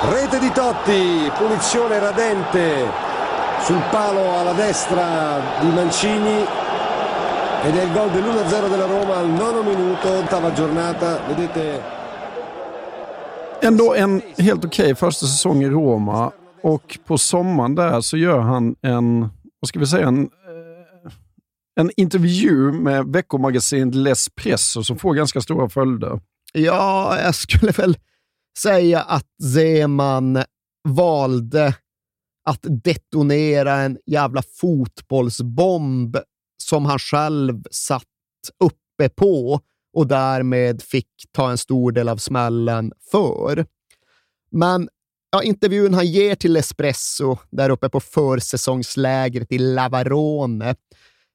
Rete di Totti, punizione radente sul palo alla destra di Mancini ed è il gol dell'1-0 della Roma al nono minuto, ottava giornata, vedete Ändå en helt okej första säsong i Roma och på sommaren där så gör han en, vad ska vi säga, en, eh, en intervju med veckomagasinet L'Espresso som får ganska stora följder. Ja, jag skulle väl säga att Zeman valde att detonera en jävla fotbollsbomb som han själv satt uppe på och därmed fick ta en stor del av smällen för. Men ja, intervjun han ger till Espresso där uppe på försäsongslägret i Lavarone,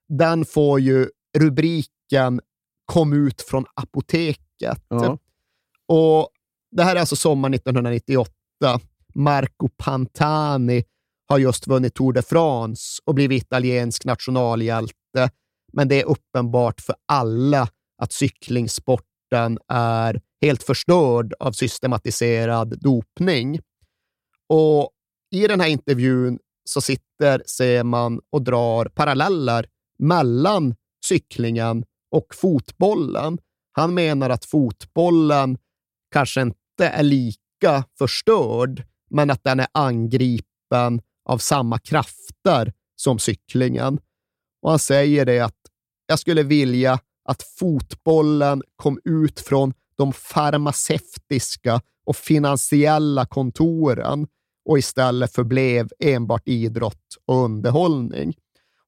den får ju rubriken “Kom ut från apoteket”. Ja. Och det här är alltså sommar 1998. Marco Pantani har just vunnit Tour de France och blivit italiensk nationalhjälte. Men det är uppenbart för alla att cyklingsporten är helt förstörd av systematiserad dopning. Och i den här intervjun så sitter Seman och drar paralleller mellan cyklingen och fotbollen. Han menar att fotbollen kanske inte är lika förstörd, men att den är angripen av samma krafter som cyklingen. Och han säger det att jag skulle vilja att fotbollen kom ut från de farmaceutiska och finansiella kontoren och istället förblev enbart idrott och underhållning.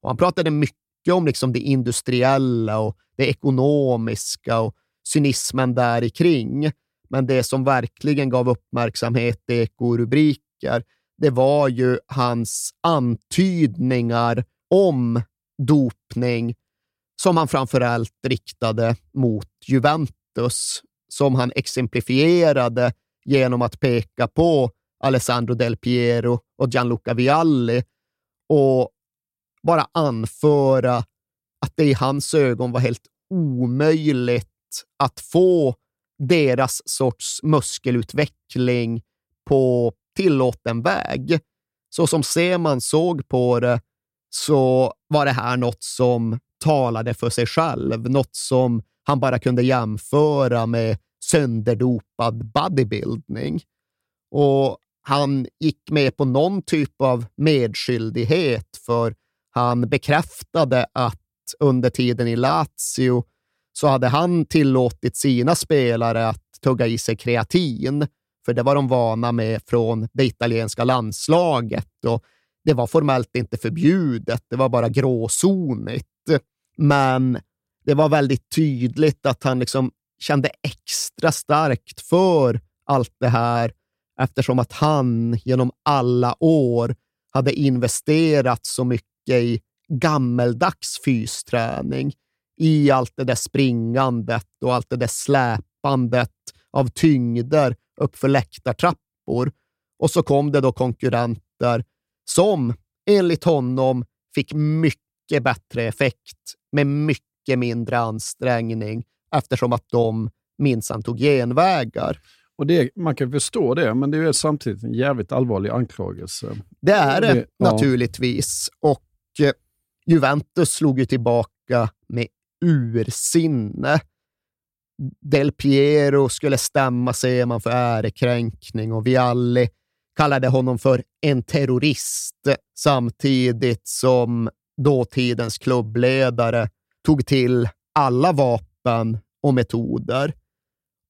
Och han pratade mycket om liksom det industriella och det ekonomiska och cynismen där kring. Men det som verkligen gav uppmärksamhet i ekorubriker, det var ju hans antydningar om dopning som han framförallt riktade mot Juventus, som han exemplifierade genom att peka på Alessandro Del Piero och Gianluca Vialli och bara anföra att det i hans ögon var helt omöjligt att få deras sorts muskelutveckling på tillåten väg. Så som Seman såg på det så var det här något som talade för sig själv, något som han bara kunde jämföra med sönderdopad bodybuilding. Och han gick med på någon typ av medskyldighet, för han bekräftade att under tiden i Lazio så hade han tillåtit sina spelare att tugga i sig kreatin, för det var de vana med från det italienska landslaget och det var formellt inte förbjudet, det var bara gråzonigt. Men det var väldigt tydligt att han liksom kände extra starkt för allt det här eftersom att han genom alla år hade investerat så mycket i gammeldags fysträning, i allt det där springandet och allt det där släpandet av tyngder uppför läktartrappor. Och så kom det då konkurrenter som enligt honom fick mycket bättre effekt med mycket mindre ansträngning eftersom att de minsann tog genvägar. Och det, man kan förstå det, men det är samtidigt en jävligt allvarlig anklagelse. Det är det, Det- ja. naturligtvis. Och eh, Juventus slog ju tillbaka med ursinne. Del Piero skulle stämma Seman för ärekränkning och Vialli kallade honom för en terrorist samtidigt som dåtidens klubbledare tog till alla vapen och metoder.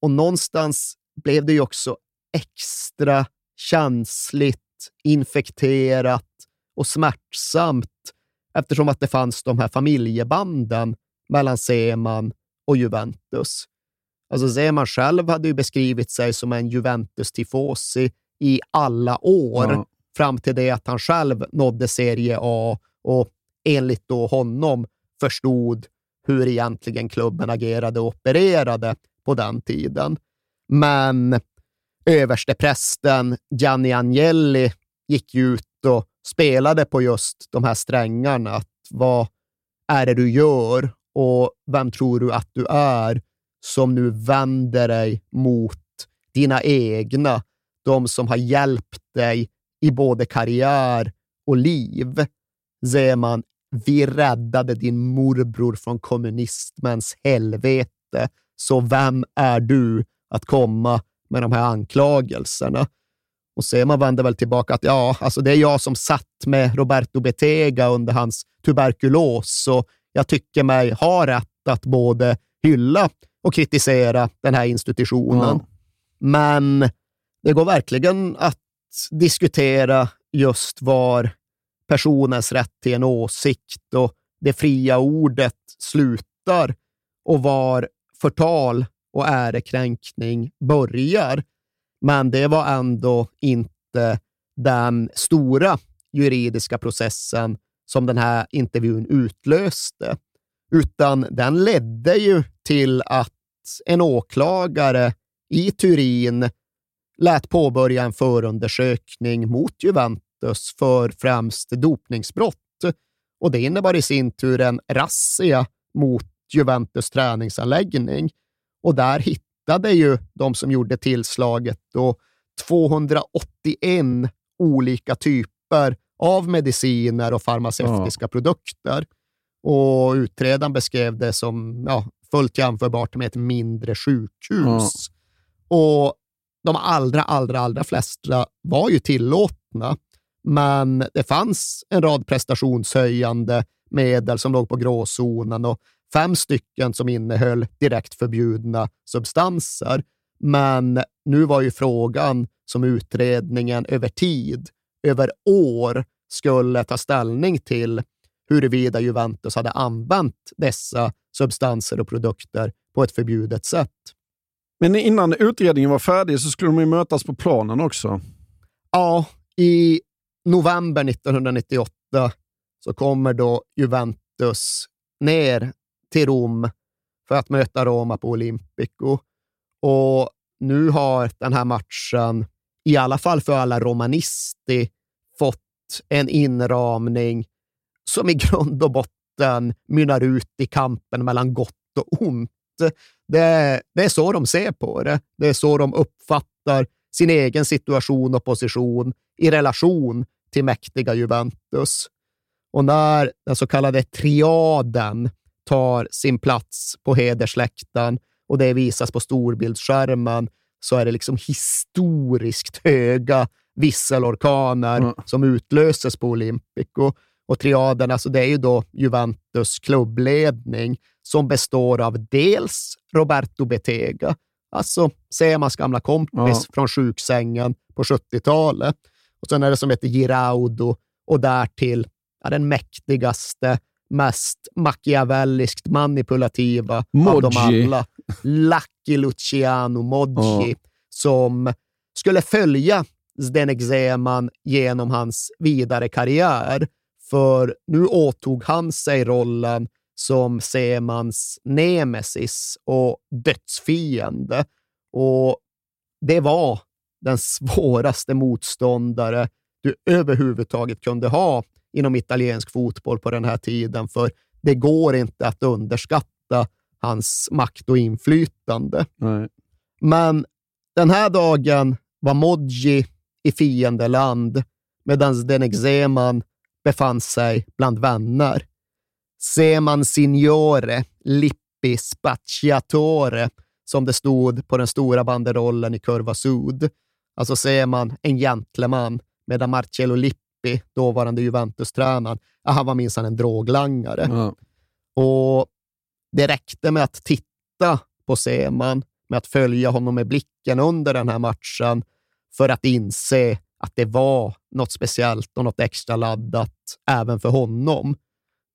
Och någonstans blev det ju också extra känsligt, infekterat och smärtsamt eftersom att det fanns de här familjebanden mellan Seman och Juventus. Alltså Seman själv hade ju beskrivit sig som en Juventus-tifosi i alla år, ja. fram till det att han själv nådde Serie A och enligt då honom förstod hur egentligen klubben agerade och opererade på den tiden. Men översteprästen Gianni Agnelli gick ut och spelade på just de här strängarna. Att vad är det du gör och vem tror du att du är som nu vänder dig mot dina egna, de som har hjälpt dig i både karriär och liv. Zeman, vi räddade din morbror från kommunismens helvete, så vem är du att komma med de här anklagelserna? Och Sema vänder väl tillbaka att ja, alltså det är jag som satt med Roberto Betega under hans tuberkulos, och jag tycker mig ha rätt att både hylla och kritisera den här institutionen. Mm. Men det går verkligen att diskutera just var personens rätt till en åsikt och det fria ordet slutar och var förtal och ärekränkning börjar. Men det var ändå inte den stora juridiska processen som den här intervjun utlöste, utan den ledde ju till att en åklagare i Turin lät påbörja en förundersökning mot Juventus för främst dopningsbrott. Och det innebar i sin tur en razzia mot Juventus träningsanläggning. Och där hittade ju de som gjorde tillslaget då 281 olika typer av mediciner och farmaceutiska ja. produkter. Och utredaren beskrev det som ja, fullt jämförbart med ett mindre sjukhus. Ja. Och de allra, allra, allra flesta var ju tillåtna, men det fanns en rad prestationshöjande medel som låg på gråzonen och fem stycken som innehöll direkt förbjudna substanser. Men nu var ju frågan som utredningen över tid, över år, skulle ta ställning till huruvida Juventus hade använt dessa substanser och produkter på ett förbjudet sätt. Men innan utredningen var färdig så skulle de ju mötas på planen också. Ja, i november 1998 så kommer då Juventus ner till Rom för att möta Roma på Olympico. Och nu har den här matchen, i alla fall för alla romanisti, fått en inramning som i grund och botten mynnar ut i kampen mellan gott och ont. Det, det är så de ser på det. Det är så de uppfattar sin egen situation och position i relation till mäktiga Juventus. Och när den så kallade triaden tar sin plats på hedersläktaren och det visas på storbildsskärmen så är det liksom historiskt höga visselorkaner mm. som utlöses på Olympico. Och triaden, alltså det är ju då Juventus klubbledning som består av dels Roberto Betega, alltså Semas gamla kompis ja. från sjuksängen på 70-talet. Och sen är det som heter Giraudo och därtill ja, den mäktigaste, mest machiavelliskt manipulativa Moggi. av dem alla. Lucky Luciano Moggi, ja. som skulle följa Zdenek Zeman genom hans vidare karriär för nu åtog han sig rollen som Semans nemesis och dödsfiende. Och det var den svåraste motståndare du överhuvudtaget kunde ha inom italiensk fotboll på den här tiden, för det går inte att underskatta hans makt och inflytande. Nej. Men den här dagen var Moggi i fiendeland, medan Zdenek Zeman befann sig bland vänner. Seman Signore Lippi Spacciatore, som det stod på den stora banderollen i Kurva Sud. Alltså ser man en gentleman, medan Marcello Lippi, dåvarande Juventus-tränaren, han var minsann en droglangare. Ja. Och det räckte med att titta på Seman, med att följa honom med blicken under den här matchen för att inse att det var något speciellt och något extra laddat även för honom.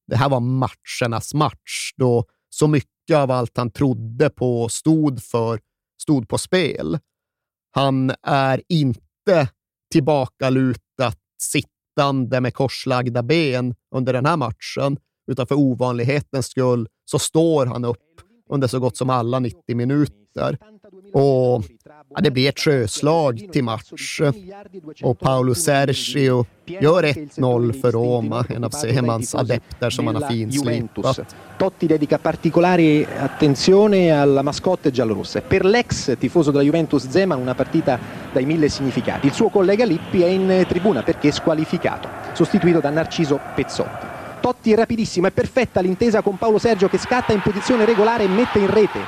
Det här var matchernas match då så mycket av allt han trodde på och stod för stod på spel. Han är inte tillbakalutat sittande med korslagda ben under den här matchen, utan för ovanlighetens skull så står han upp under så gott som alla 90 minuter. Och ja, det blir ett sjöslag till match. Och Paolo Sergio gör 1-0 för Roma, en av Semans adepter som han har finslipat. Totti dedica particolare attenzione alla mascotte giallorossa. Per l'ex tifoso della Juventus Zeman una partita dai mille significati. Il suo collega Lippi è in tribuna perché squalificato, sostituito da Narciso Pezzotti. Totti è rapidissimo, è perfetta l'intesa con Paolo Sergio che scatta in posizione regolare e mette in rete.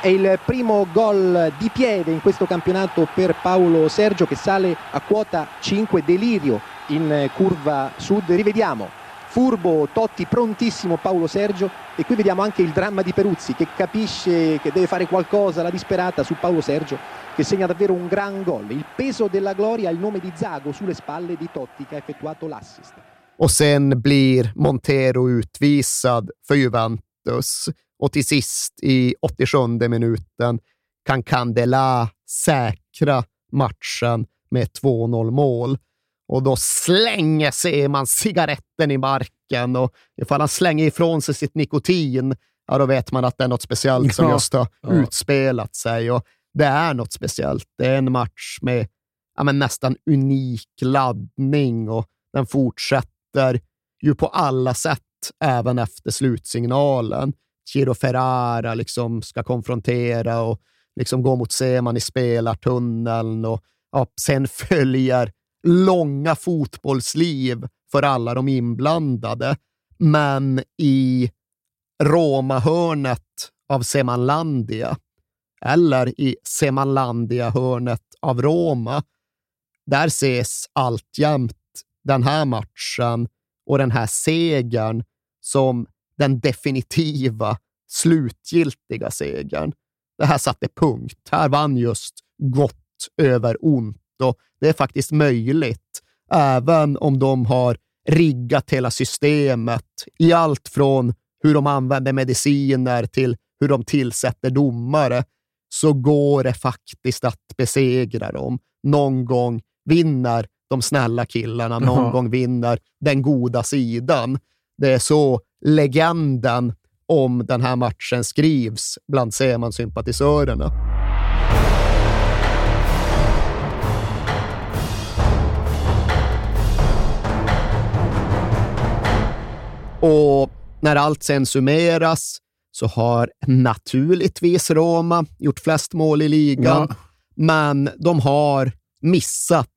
È il primo gol di piede in questo campionato per Paolo Sergio che sale a quota 5, delirio in curva sud. Rivediamo furbo Totti, prontissimo Paolo Sergio e qui vediamo anche il dramma di Peruzzi che capisce che deve fare qualcosa, la disperata su Paolo Sergio che segna davvero un gran gol. Il peso della gloria, il nome di Zago sulle spalle di Totti che ha effettuato l'assist. Och sen blir Montero utvisad för Juventus. Och till sist i 87 minuten kan Candela säkra matchen med 2-0 mål. Och då slänger Seman cigaretten i marken och ifall han slänger ifrån sig sitt nikotin, ja, då vet man att det är något speciellt som just har ja. utspelat sig. Och det är något speciellt. Det är en match med ja, men nästan unik laddning och den fortsätter ju på alla sätt även efter slutsignalen. Giro Ferrara liksom ska konfrontera och liksom gå mot Seman i spelartunneln och ja, sen följer långa fotbollsliv för alla de inblandade. Men i Roma-hörnet av Semanlandia, eller i Semanlandia-hörnet av Roma, där ses alltjämt den här matchen och den här segern som den definitiva, slutgiltiga segern. Det här satte punkt. Här vann just gott över ont och det är faktiskt möjligt, även om de har riggat hela systemet i allt från hur de använder mediciner till hur de tillsätter domare, så går det faktiskt att besegra dem. Någon gång vinner de snälla killarna, någon -huh. gång vinner den goda sidan. Det är så legenden om den här matchen skrivs bland Seman-sympatisörerna. Och när allt sen summeras så har naturligtvis Roma gjort flest mål i ligan, ja. men de har missat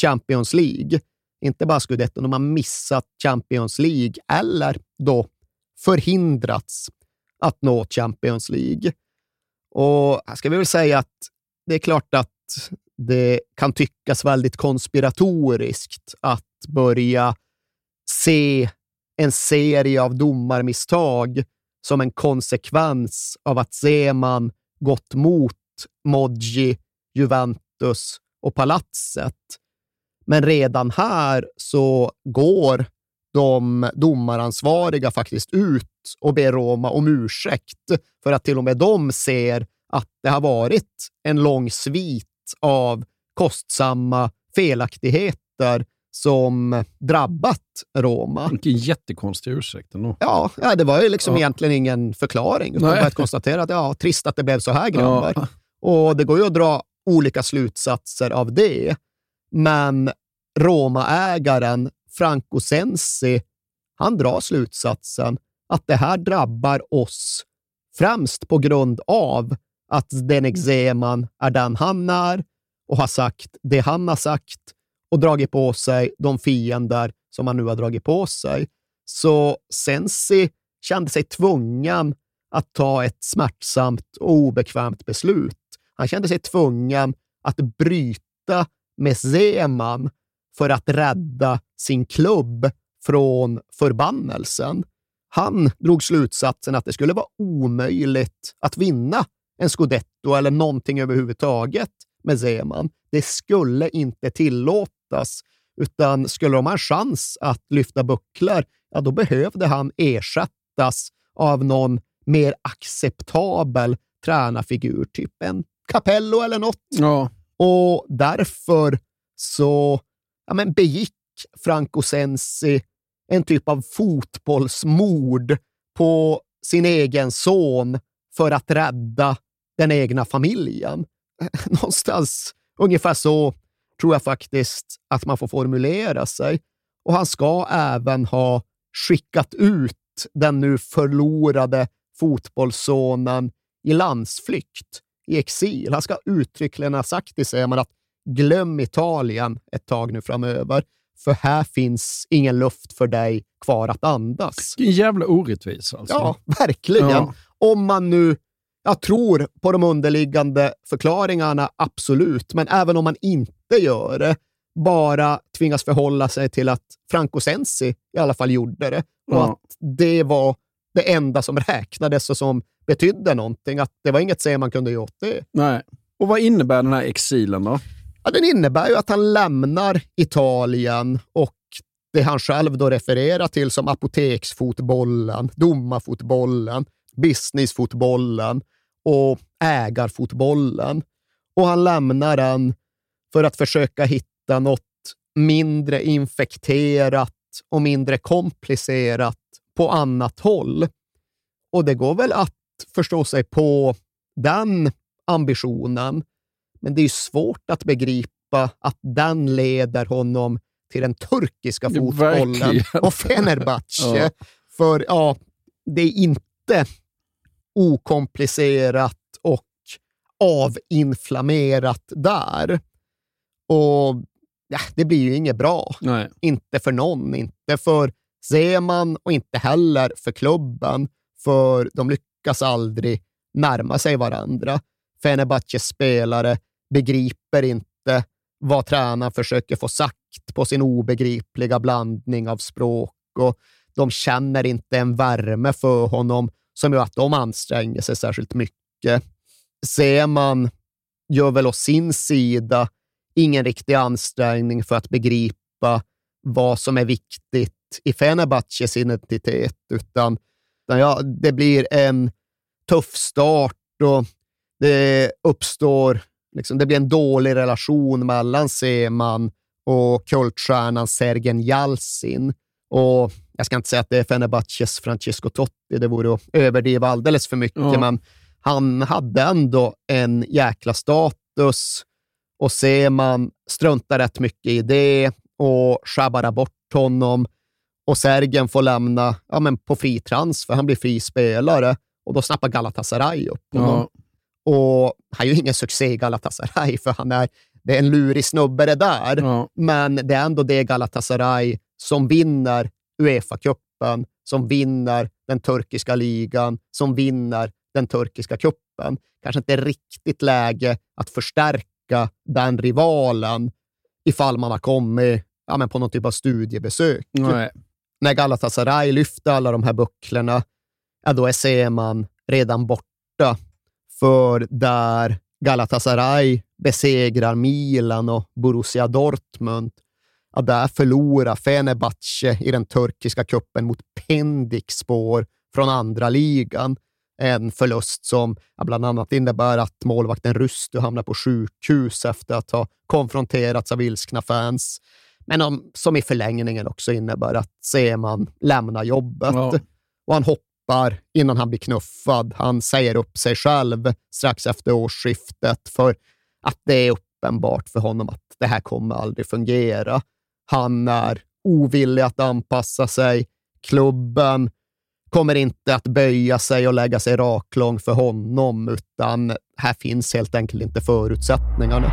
Champions League. Inte bara scudetto, de har missat Champions League eller då förhindrats att nå Champions League. Och här ska vi väl säga att det är klart att det kan tyckas väldigt konspiratoriskt att börja se en serie av domarmisstag som en konsekvens av att Zeman gått mot Moggi, Juventus och Palatset. Men redan här så går de domaransvariga faktiskt ut och ber Roma om ursäkt för att till och med de ser att det har varit en lång svit av kostsamma felaktigheter som drabbat Roma. Vilken jättekonstig ursäkt ändå. Ja, det var ju liksom ja. egentligen ingen förklaring. Utan bara att konstatera att ja, trist att det blev så här grabbar. Ja. Och det går ju att dra olika slutsatser av det. Men Roma-ägaren Franco Sensi, han drar slutsatsen att det här drabbar oss främst på grund av att Zdenek Zeman är den han är och har sagt det han har sagt och dragit på sig de fiender som han nu har dragit på sig. Så Sensi kände sig tvungen att ta ett smärtsamt och obekvämt beslut. Han kände sig tvungen att bryta med Zeman för att rädda sin klubb från förbannelsen. Han drog slutsatsen att det skulle vara omöjligt att vinna en scudetto eller någonting överhuvudtaget med Zeman. Det skulle inte tillåtas, utan skulle de ha en chans att lyfta bucklar, ja, då behövde han ersättas av någon mer acceptabel tränarfigur, typ en Capello eller något. Ja. Och därför så ja, men begick Franco Sensi en typ av fotbollsmord på sin egen son för att rädda den egna familjen. Någonstans ungefär så tror jag faktiskt att man får formulera sig. Och han ska även ha skickat ut den nu förlorade fotbollssonen i landsflykt, i exil. Han ska uttryckligen ha sagt till Seman att glöm Italien ett tag nu framöver, för här finns ingen luft för dig kvar att andas. En jävla orättvisa alltså. Ja, verkligen. Ja. Om man nu jag tror på de underliggande förklaringarna, absolut, men även om man inte gör det, bara tvingas förhålla sig till att Franco Sensi i alla fall gjorde det och Ja. att det var det enda som räknades och som betydde någonting. Att det var inget se man kunde göra åt det. Nej. Och vad innebär den här exilen då? Ja, den innebär ju att han lämnar Italien och det han själv då refererar till som apoteksfotbollen, domarfotbollen, businessfotbollen och ägarfotbollen. Och han lämnar den för att försöka hitta något mindre infekterat och mindre komplicerat på annat håll. Och det går väl att förstå sig på den ambitionen, men det är svårt att begripa att den leder honom till den turkiska fotbollen verkligen. och Fenerbahce. Ja. För ja, det är inte okomplicerat och avinflammerat där. Och ja, det blir ju inget bra. Nej. Inte för någon, inte för Zeman och inte heller för klubben, för de lyckas aldrig närma sig varandra. Fenerbahces spelare begriper inte vad tränaren försöker få sagt på sin obegripliga blandning av språk och de känner inte en värme för honom som gör att de anstränger sig särskilt mycket. Zeman gör väl å sin sida ingen riktig ansträngning för att begripa vad som är viktigt i Fenerbahces identitet, utan, utan ja, det blir en tuff start och det uppstår liksom, det blir en dålig relation mellan Seman och kultstjärnan Sergen Jalsin. Och jag ska inte säga att det är Fenerbahces Francesco Totti, det vore att överdriva alldeles för mycket, Ja. men han hade ändå en jäkla status och Seman struntar rätt mycket i det och skär bort honom. Och Sergen får lämna ja, men på fri transfer, han blir fri spelare och då snappar Galatasaray upp honom. Ja. Och han gör ingen succé i Galatasaray, för han är, det är en lurig snubbe det där. Ja. Men det är ändå det Galatasaray som vinner Uefa-cupen, som vinner den turkiska ligan, som vinner den turkiska kuppen. Kanske inte riktigt läge att förstärka den rivalen ifall man har kommit ja, men på någon typ av studiebesök. Nej. När Galatasaray lyfter alla de här bucklorna, ja, då är Seman redan borta. För där Galatasaray besegrar Milan och Borussia Dortmund, ja, där förlorar Fenerbahce i den turkiska kuppen mot Pendikspor från andra ligan. En förlust som ja, bland annat innebär att målvakten Rustu hamnar på sjukhus efter att ha konfronterats av ilskna fans. Men om, som i förlängningen också innebär att Seman lämnar jobbet. Ja. Och han hoppar innan han blir knuffad. Han säger upp sig själv strax efter årsskiftet för att det är uppenbart för honom att det här kommer aldrig fungera. Han är ovillig att anpassa sig. Klubben kommer inte att böja sig och lägga sig raklång för honom, utan här finns helt enkelt inte förutsättningarna.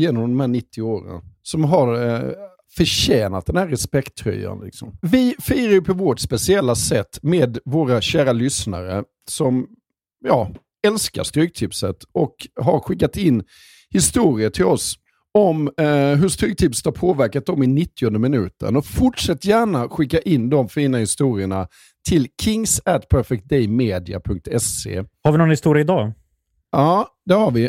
genom de här 90 åren. Som har eh, förtjänat den här respekttröjan. Liksom. Vi firar ju på vårt speciella sätt med våra kära lyssnare som ja, älskar Stryktipset och har skickat in historier till oss om eh, hur Stryktipset har påverkat dem i 90 minuten. Och fortsätt gärna skicka in de fina historierna till kings. Har vi någon historia idag? Ja, det har vi.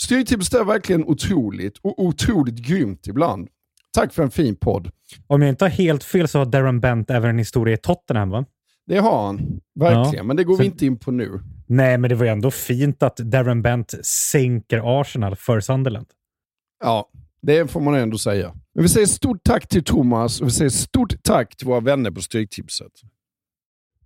Styrtipset är verkligen otroligt och otroligt grymt ibland. Tack för en fin podd. Om jag inte har helt fel så har Darren Bent även en historia i Tottenham, va? Det har han, verkligen. Ja. Men det går Så- vi inte in på nu. Nej, men det var ju ändå fint att Darren Bent sänker Arsenal för Sunderland. Ja, det får man ändå säga. Men vi säger stort tack till Thomas och vi säger stort tack till våra vänner på Stryktipset.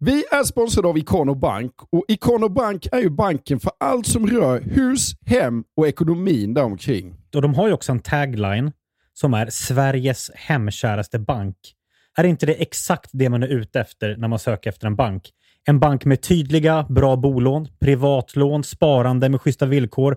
Vi är sponsrade av Ikano Bank och Ikano Bank är ju banken för allt som rör hus, hem och ekonomin däromkring. Och de har ju också en tagline som är Sveriges hemkäraste bank. Är inte det exakt det man är ute efter när man söker efter en bank? En bank med tydliga, bra bolån, privatlån, sparande med schyssta villkor,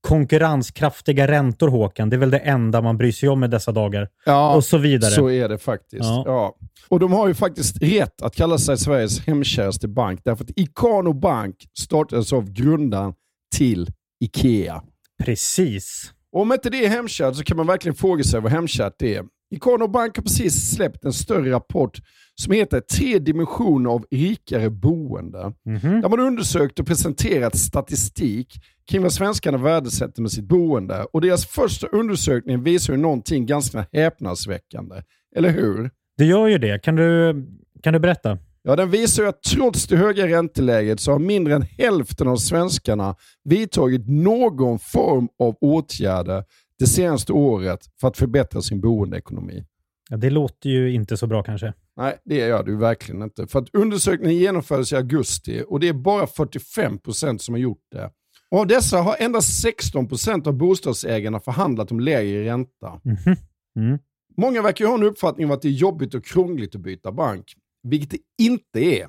konkurrenskraftiga räntor, Håkan. Det är väl det enda man bryr sig om i dessa dagar. Ja, och så vidare. Så är det faktiskt. Ja. Ja. Och de har ju faktiskt rätt att kalla sig Sveriges hemkäraste bank därför att Ikano Bank startades av grundaren till Ikea. Precis. Och om inte det är hemkärt så kan man verkligen fråga sig vad hemkärt är. Ikano Bank har precis släppt en större rapport som heter Tre dimensioner av rikare boende. Mhm. Där man undersökt och presenterat statistik kring vad svenskarna värdesätter med sitt boende. Och deras första undersökning visar ju någonting ganska häpnadsväckande. Eller hur? Det gör ju det. Kan du, kan du berätta? Ja, den visar ju att trots det höga ränteläget så har mindre än hälften av svenskarna vidtagit någon form av åtgärder det senaste året för att förbättra sin boendeekonomi. Ja, det låter ju inte så bra kanske. Nej, det gör du verkligen inte. För att undersökningen genomfördes i augusti och det är bara 45% som har gjort det. Och av dessa har endast 16% av bostadsägarna förhandlat om lägre ränta. Mhm. Mm. Många verkar ju ha en uppfattning om att det är jobbigt och krångligt att byta bank, vilket det inte är.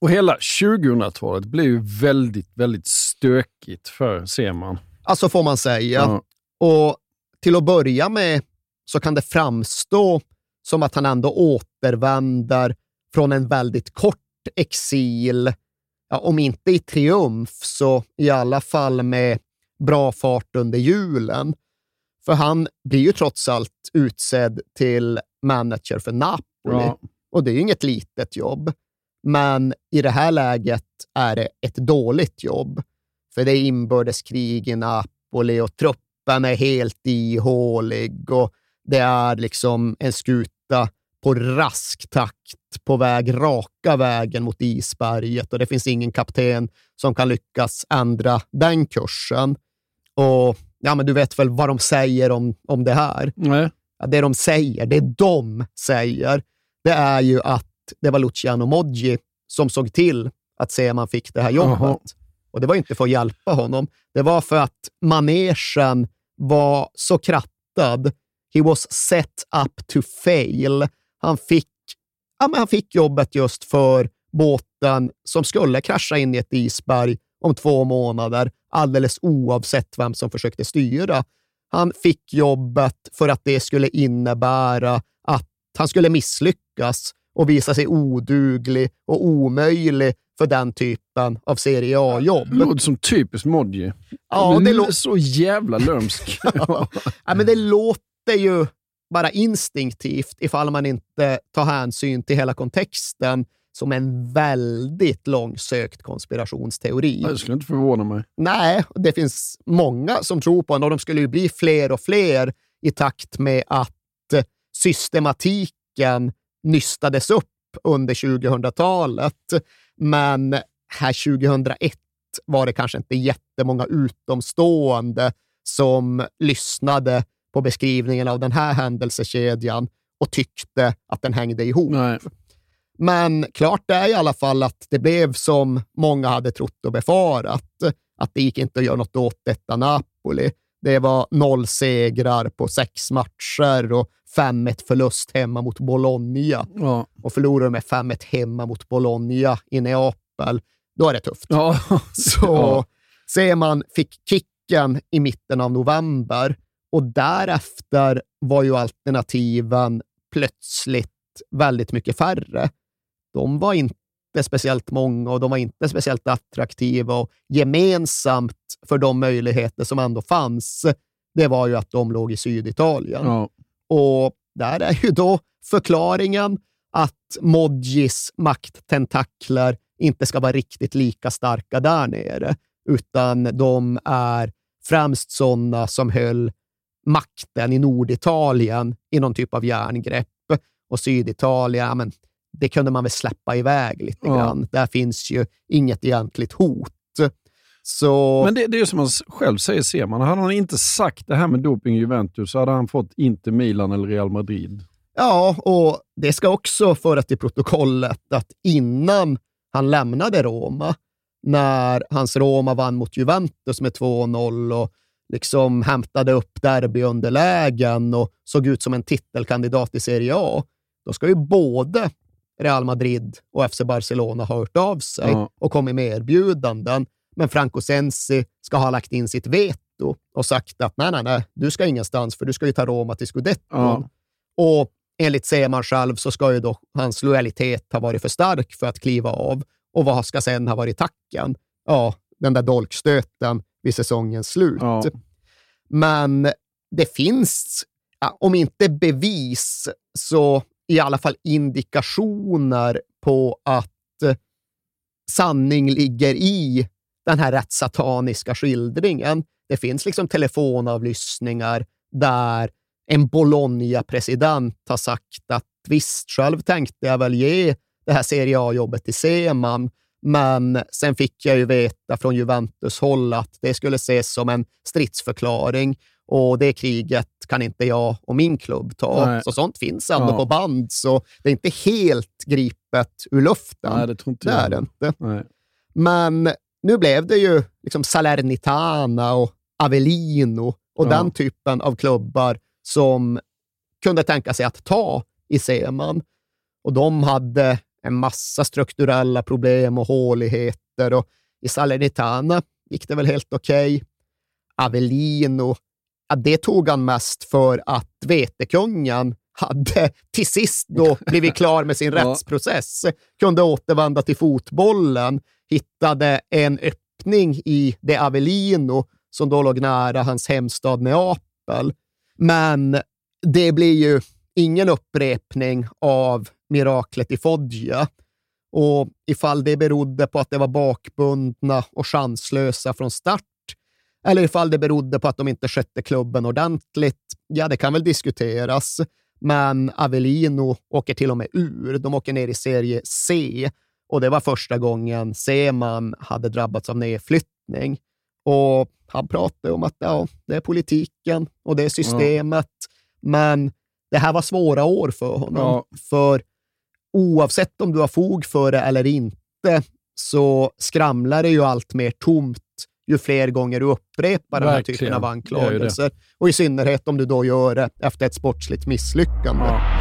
Och hela 2000-talet blev ju väldigt, väldigt stökigt för Seman. Alltså får man säga. Ja. Och till att börja med så kan det framstå som att han ändå återvänder från en väldigt kort exil. Ja, om inte i triumf så i alla fall med bra fart under julen. För han blir ju trots allt utsedd till manager för Napoli. Ja. Och det är ju inget litet jobb. Men i det här läget är det ett dåligt jobb. För det är inbördeskrig i Napoli och truppen är helt ihålig och det är liksom en skuta på rask takt på väg raka vägen mot isberget och det finns ingen kapten som kan lyckas ändra den kursen. Och ja, men du vet väl vad de säger om, om det här? Nej. Ja, det de säger, det de säger, det är ju att det var Luciano Moggi som såg till att Seman fick det här jobbet. Jaha. Och det var inte för att hjälpa honom. Det var för att manegen var så krattad. He was set up to fail. Han fick, ja, men han fick jobbet just för båten som skulle krascha in i ett isberg om två månader, alldeles oavsett vem som försökte styra. Han fick jobbet för att det skulle innebära att han skulle misslyckas och visa sig oduglig och omöjlig för den typen av Serie A-jobb. Det låter som typiskt Modji. Ja, det låter så jävla lömsk. ja, men det låter ju bara instinktivt ifall man inte tar hänsyn till hela kontexten som en väldigt långsökt konspirationsteori. Det skulle inte förvåna mig. Nej, det finns många som tror på den och de skulle ju bli fler och fler i takt med att systematiken nystades upp under 2000-talet. Men här 2001 var det kanske inte jättemånga utomstående som lyssnade på beskrivningen av den här händelsekedjan och tyckte att den hängde ihop. Nej. Men klart är i alla fall att det blev som många hade trott och befarat, att det gick inte att göra något åt detta Napoli. Det var noll segrar på sex matcher och 5-1 förlust hemma mot Bologna. Ja. Och förlorar du med 5-1 hemma mot Bologna i Neapel, då är det tufft. Ja. Så Ja. ser man fick kicken i mitten av november och därefter var ju alternativen plötsligt väldigt mycket färre. De var inte speciellt många och de var inte speciellt attraktiva och gemensamt för de möjligheter som ändå fanns, det var ju att de låg i Syditalien. Ja. Och där är ju då förklaringen att Modjis makttentakler inte ska vara riktigt lika starka där nere, utan de är främst sådana som höll makten i Norditalien i någon typ av järngrepp och Syditalien, men det kunde man väl släppa iväg lite Ja. grann. Där finns ju inget egentligt hot. Så... Men det, det är ju som han själv säger, ser man. Hade han inte sagt det här med doping i Juventus så hade han fått inte Milan eller Real Madrid. Ja, och det ska också föras till protokollet att innan han lämnade Roma, när hans Roma vann mot Juventus med 2-0 och liksom hämtade upp derbyunderlägen och såg ut som en titelkandidat i Serie A, då ska ju både Real Madrid och FC Barcelona ha hört av sig Ja. och kommit med erbjudanden. Men Franco Sensi ska ha lagt in sitt veto och sagt att nej, nej, nej, du ska ingenstans för du ska ju ta Roma till Scudetto. Ja. Och enligt Seman själv så ska ju då hans lojalitet ha varit för stark för att kliva av. Och vad ska sen ha varit tacken? Ja, den där dolkstöten vid säsongens slut. Ja. Men det finns, om inte bevis, så i alla fall indikationer på att sanning ligger i den här rätt sataniska skildringen. Det finns liksom telefonavlyssningar där en Bologna-president har sagt att visst, själv tänkte jag väl ge det här Serie A-jobbet till Seman, men sen fick jag ju veta från Juventus håll att det skulle ses som en stridsförklaring och det kriget kan inte jag och min klubb ta. Nej. Så sånt finns ändå Ja. på band, så det är inte helt gripet ur luften. Nej, det tror inte det jag. är det inte. Nej. Men nu blev det ju liksom Salernitana och Avellino och Ja. den typen av klubbar som kunde tänka sig att ta i Seman. Och de hade en massa strukturella problem och håligheter och i Salernitana gick det väl helt okej. Avellino, ja, det tog han mest för att vetekungen hade till sist då blivit klar med sin rättsprocess, kunde återvända till fotbollen, hittade en öppning i det Avellino som då låg nära hans hemstad Neapel. Men det blir ju ingen upprepning av miraklet i Foggia. Och ifall det berodde på att det var bakbundna och chanslösa från start, eller ifall det berodde på att de inte skötte klubben ordentligt, ja, det kan väl diskuteras. Men Avellino åker till och med ur. De åker ner i serie C och det var första gången Seman hade drabbats av nedflyttning. Och han pratade om att ja, det är politiken och det är systemet, men det här var svåra år för honom. Ja. För oavsett om du har fog för det eller inte, så skramlar det ju allt mer tomt ju fler gånger du upprepar den här Verkligen. typen av anklagelser. Och i synnerhet om du då gör det efter ett sportsligt misslyckande.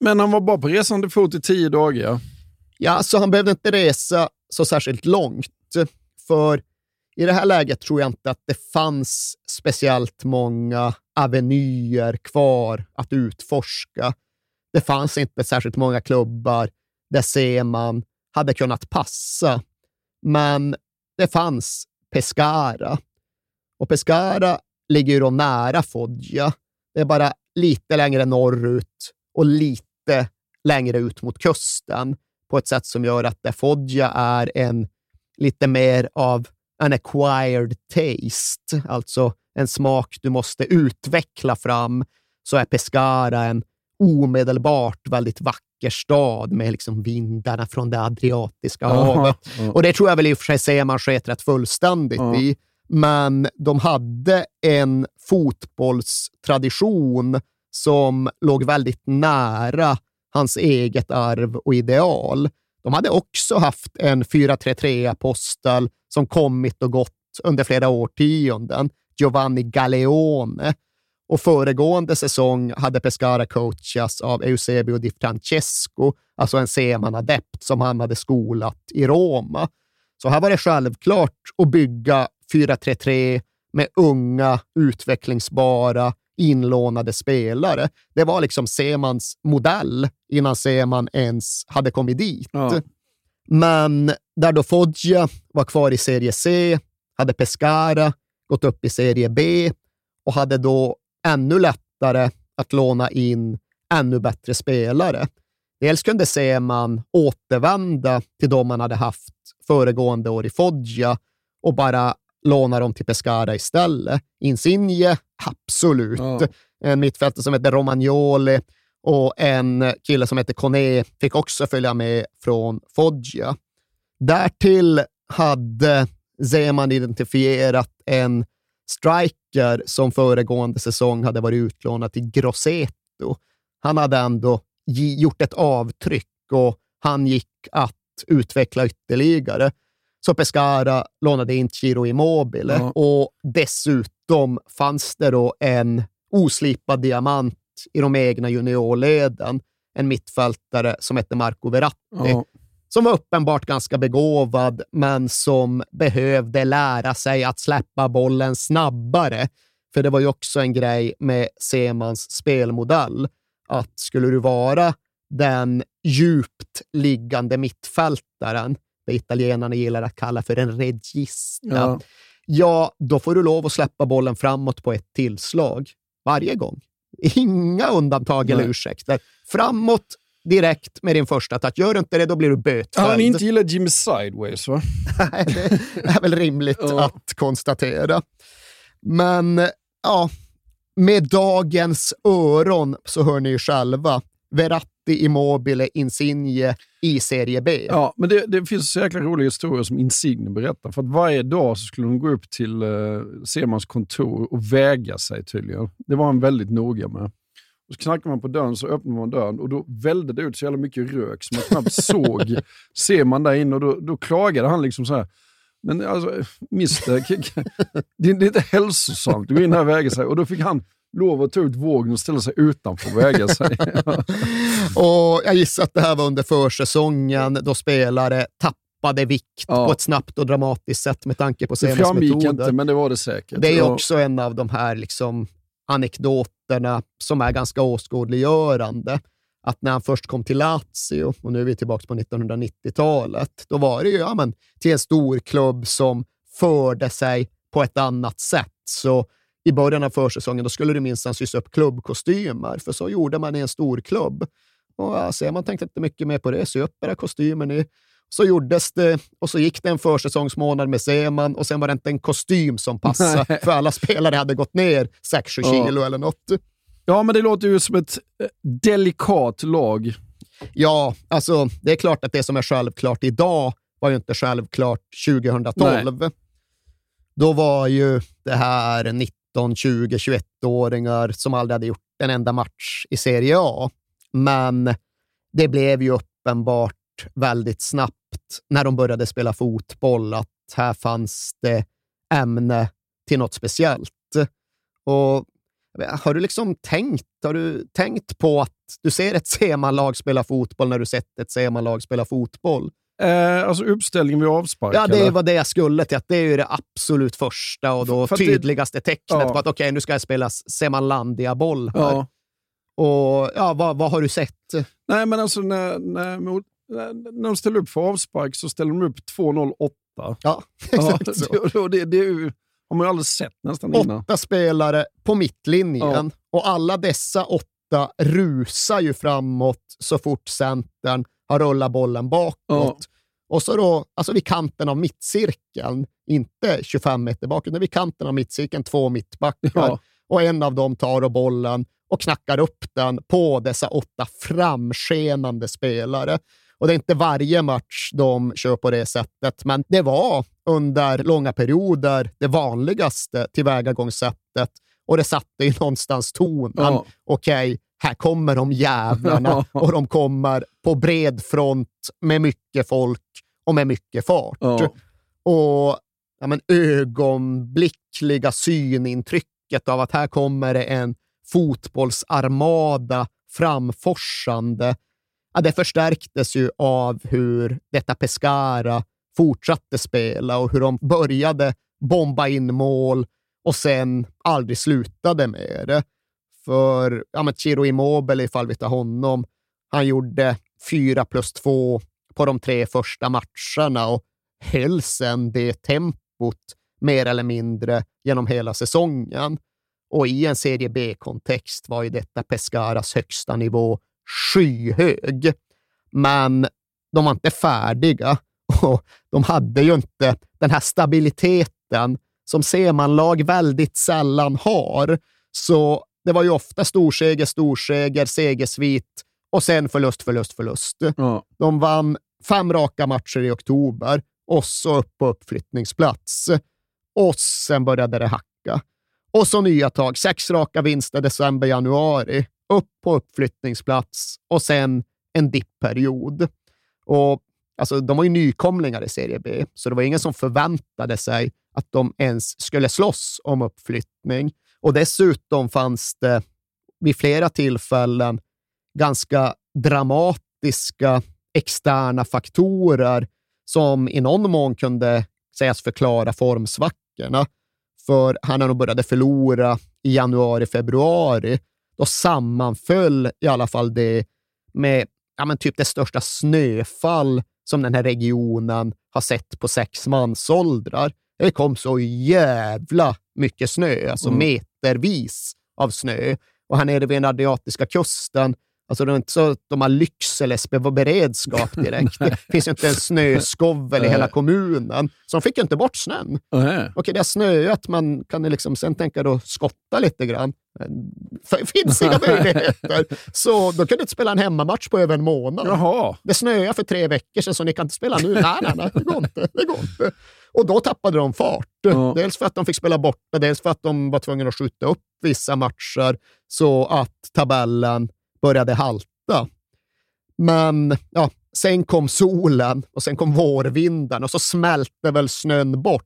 Men han var bara på resande fot i tio dagar. Ja, så han behövde inte resa så särskilt långt. För i det här läget tror jag inte att det fanns speciellt många avenyer kvar att utforska. Det fanns inte särskilt många klubbar där Seman hade kunnat passa. Men det fanns Pescara. Och Pescara ligger ju då nära Foggia. Det är bara lite längre norrut och lite längre ut mot kusten på ett sätt som gör att där Foggia är en lite mer av en acquired taste, alltså en smak du måste utveckla fram, så är Pescara en omedelbart väldigt vacker stad med liksom vindarna från det Adriatiska havet. Aha. Och det tror jag väl i och för sig ser man sket rätt fullständigt Ja. i. Men de hade en fotbollstradition som låg väldigt nära hans eget arv och ideal. De hade också haft en 433-apostel som kommit och gått under flera årtionden, Giovanni Galeone. Och föregående säsong hade Pescara coachats av Eusebio Di Francesco, alltså en Seman-adept som han hade skolat i Roma. Så här var det självklart att bygga 433 med unga, utvecklingsbara, inlånade spelare. Det var liksom Semans modell innan Seman ens hade kommit dit. Ja. Men där då Foggia var kvar i serie C hade Pescara gått upp i serie B och hade då ännu lättare att låna in ännu bättre spelare. Dels kunde Seman återvända till de man hade haft föregående år i Foggia och bara låna dem till Pescara istället. Insigne, absolut. Ja. En mittfältare som heter Romagnoli och en kille som heter Kone fick också följa med från Foggia. Därtill hade Zeman identifierat en striker som föregående säsong hade varit utlånad till Grosseto. Han hade ändå gjort ett avtryck och han gick att utveckla ytterligare. Så Pescara lånade in Ciro Immobile Ja. och dessutom fanns det då en oslipad diamant i de egna juniorleden. En mittfältare som hette Marco Verratti Ja. som var uppenbart ganska begåvad, men som behövde lära sig att släppa bollen snabbare. För det var ju också en grej med Semans spelmodell, att skulle du vara den djupt liggande mittfältaren, det italienarna gillar att kalla för en regista, Ja. ja, då får du lov att släppa bollen framåt på ett tillslag varje gång. Inga undantag eller Nej. ursäkter. Framåt direkt med din första touch. Gör du inte det, då blir du bötfälld. Han inte gillar Jimmy Sideways, va? Nej, det är väl rimligt Ja. att konstatera. Men ja, med dagens öron så hör ni ju själva. Verratti, Immobile, Insigne i Serie B. Ja, men det, det finns så jäkla roliga historier som Insigne berättar. För att varje dag så skulle de gå upp till uh, Semans kontor och väga sig tydligen. Det var han väldigt noga med. Och så knackade man på dörren, så öppnade man dörren och då vällde det ut så jävla mycket rök så man knappt såg Seman där inne. Och då, då klagade han liksom så här. Men alltså, mister, det är inte hälsosamt att gå in här och väga sig. Och då fick han lov att ta ut vågen och ställa sig utanför och väga sig. Och jag gissar att det här var under försäsongen då spelare tappade vikt Ja. på ett snabbt och dramatiskt sätt med tanke på Det Semans framgick metoder. inte, men det var det säkert. Det är Ja. också en av de här liksom anekdoterna som är ganska åskådliggörande. Att när han först kom till Lazio, och nu är vi tillbaka på 1990-talet, då var det ju ja, men, till en stor klubb som förde sig på ett annat sätt. Så i början av försäsongen då skulle det minsann sys upp klubbkostymer, för så gjorde man i en stor klubb. Och ja, ser man tänkte inte mycket mer på det, sy upp era kostymer ni. Så gjordes det och så gick det en försäsongsmånad med Seman och sen var det inte en kostym som passade, Nej. för alla spelare hade gått ner 6-7 Ja. kilo eller något. Ja, men det låter ju som ett eh, delikat lag. Ja, alltså det är klart att det som är självklart idag var ju inte självklart 2012. Då var ju det här 19, 20, 21-åringar som aldrig hade gjort en enda match i Serie A. Men det blev ju uppenbart väldigt snabbt när de började spela fotboll att här fanns det ämne till något speciellt. Och Har du liksom tänkt, har du tänkt på att du ser ett C-manlag spela fotboll när du sett ett C-manlag spela fotboll? Eh, alltså uppställningen vid avspark? Ja, det eller? var det jag skulle till. Att det är ju det absolut första och då För att det- tydligaste tecknet Ja. på att okej, nu ska jag spela Semanlandia-boll här. Ja. Och ja, vad, vad har du sett? Nej, men alltså när, när, mot, när, de ställer upp för avspark så ställer de upp 2.08. Ja, Ja, exakt så. det, det, det är ju, har man ju aldrig sett nästan innan. Åtta spelare på mittlinjen och alla dessa åtta rusar ju framåt så fort centern har rullat bollen bakåt. Ja. Och så då, alltså vid kanten av mittcirkeln, inte 25 meter bak, utan vid kanten av mittcirkeln två mittbackar. Ja. Och en av dem tar då bollen och knackar upp den på dessa åtta framskenande spelare. Och det är inte varje match de kör på det sättet, men det var under långa perioder det vanligaste tillvägagångssättet. Och det satte ju någonstans tonen. Ja. Okej, här kommer de jävlarna och de kommer på bred front med mycket folk och med mycket fart. Ja. Och ja, men, ögonblickliga synintrycket av att här kommer det en fotbollsarmada framforsande. Ja, det förstärktes ju av hur detta Pescara fortsatte spela och hur de började bomba in mål och sen aldrig slutade med det. För ja, men Ciro Immobile, ifall vi tar honom, han gjorde 4 plus 2 på de tre första matcherna och höll sen det tempot mer eller mindre genom hela säsongen. Och i en serie B-kontext var ju detta Pescaras högsta nivå skyhög. Men de var inte färdiga och de hade ju inte den här stabiliteten som Seman-lag väldigt sällan har. Så det var ju ofta storseger, storseger, segersvit och sen förlust, förlust, förlust. Ja. De vann fem raka matcher i oktober och så upp på uppflyttningsplats. Och sen började det hacka. Och så nya tag. Sex raka vinster december, januari. Upp på uppflyttningsplats och sen en dippperiod. Och alltså, de var ju nykomlingar i Serie B, så det var ingen som förväntade sig att de ens skulle slåss om uppflyttning. Och dessutom fanns det vid flera tillfällen ganska dramatiska externa faktorer som i någon mån kunde sägas förklara formsvackorna. För han när de började förlora i januari, februari, då sammanföll i alla fall det med ja, men typ det största snöfall som den här regionen har sett på sex mansåldrar. Det kom så jävla mycket snö, alltså Mm. Metervis av snö. Och här nere vid den adriatiska kusten, alltså det är inte så att de har Lyckseles be- beredskap direkt. det finns ju inte en snöskovel i hela kommunen, så de fick ju inte bort snön. Okej, det har snöat, men kan liksom sen tänka då skotta lite grann? Det finns inga möjligheter. Så då kunde inte spela en hemmamatch på över en månad. Jaha. Det snöade för tre veckor sedan, så ni kan inte spela nu. Nej, nej, nej, det går inte. Det går inte. Och då tappade de fart. Ja. Dels för att de fick spela borta, dels för att de var tvungna att skjuta upp vissa matcher så att tabellen började halta. Men ja, sen kom solen och sen kom vårvinden och så smälte väl snön bort.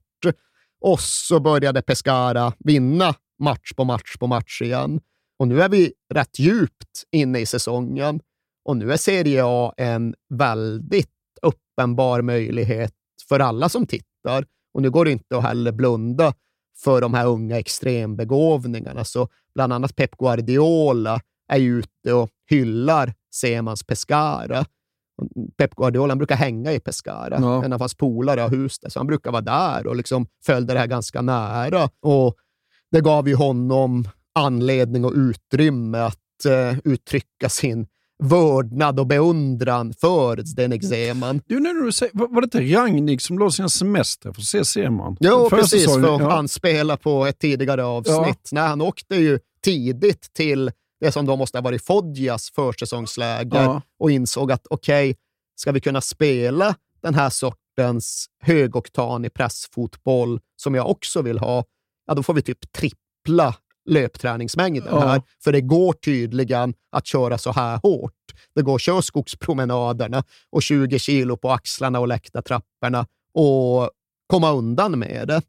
Och så började Pescara vinna match på match på match igen. Och nu är vi rätt djupt inne i säsongen och nu är Serie A en väldigt uppenbar möjlighet för alla som tittar. Och nu går det inte att heller blunda för de här unga extrembegåvningarna. Så bland annat Pep Guardiola är ute och hyllar Semans Pescara. Pep Guardiola brukar hänga i Pescara. Ja. En av hans polare har hus där, så han brukar vara där och liksom följde det här ganska nära. Och det gav ju honom anledning och utrymme att eh, uttrycka sin vördnad och beundran för Zdenek Zeman. Du, när du säger, var, det inte Ragnik som la sina semester för att se Seman? Jo, Förra precis, säsongen, för ja. han spela på ett tidigare avsnitt. Nej, han åkte ju tidigt till det som då måste ha varit Foggias försäsongsläger Ja. och insåg att okej, ska vi kunna spela den här sortens högoktanig pressfotboll som jag också vill ha, ja då får vi typ trippla löpträningsmängden Ja. här. För det går tydligen att köra så här hårt. Det går att köra skogspromenaderna och 20 kilo på axlarna och läktartrapporna och komma undan med det.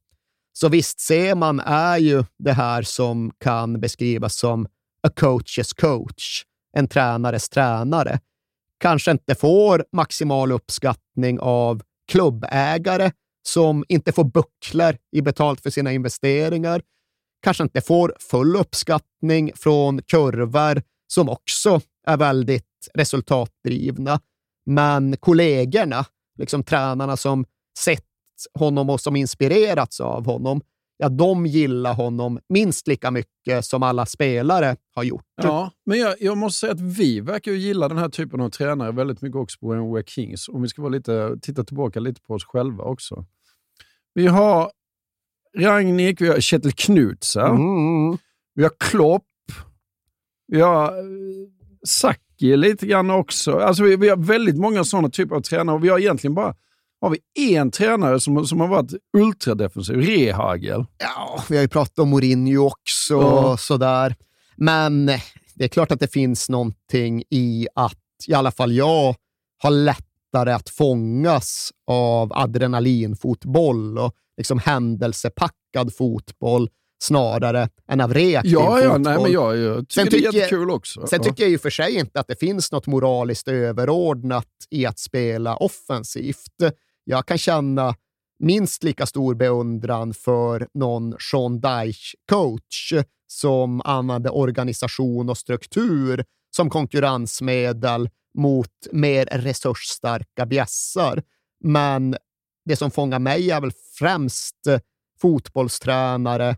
Så visst, Seman är ju det här som kan beskrivas som a coach's coach, en tränares tränare. Kanske inte får maximal uppskattning av klubbägare som inte får bucklor i betalt för sina investeringar. Kanske inte får full uppskattning från kurvor som också är väldigt resultatdrivna. Men kollegorna, liksom tränarna som sett honom och som inspirerats av honom, ja, de gillar honom minst lika mycket som alla spelare har gjort. Ja, men jag, jag måste säga att vi verkar ju gilla den här typen av tränare väldigt mycket också på NWA Kings. Om vi ska vara lite, titta tillbaka lite på oss själva också. Vi har Ragnik, vi har Kjetil Knutsen, Mm. vi har Klopp, vi har eh, Saki lite grann också. Alltså vi, vi har väldigt många sådana typer av tränare och vi har egentligen bara har vi en tränare som, som har varit ultradefensiv, Rehagel. Ja, vi har ju pratat om Mourinho också Ja. och sådär. Men det är klart att det finns någonting i att i alla fall jag har lättare att fångas av adrenalinfotboll och liksom händelsepackad fotboll snarare än av reaktiv Ja, ja, fotboll. nej, men jag, jag tycker Sen det är tycker jättekul också. Sen ja. tycker jag ju för sig inte att det finns något moraliskt överordnat i att spela offensivt. Jag kan känna minst lika stor beundran för någon Sean Dyche-coach som använder organisation och struktur som konkurrensmedel mot mer resursstarka bjässar. Men det som fångar mig är väl främst fotbollstränare,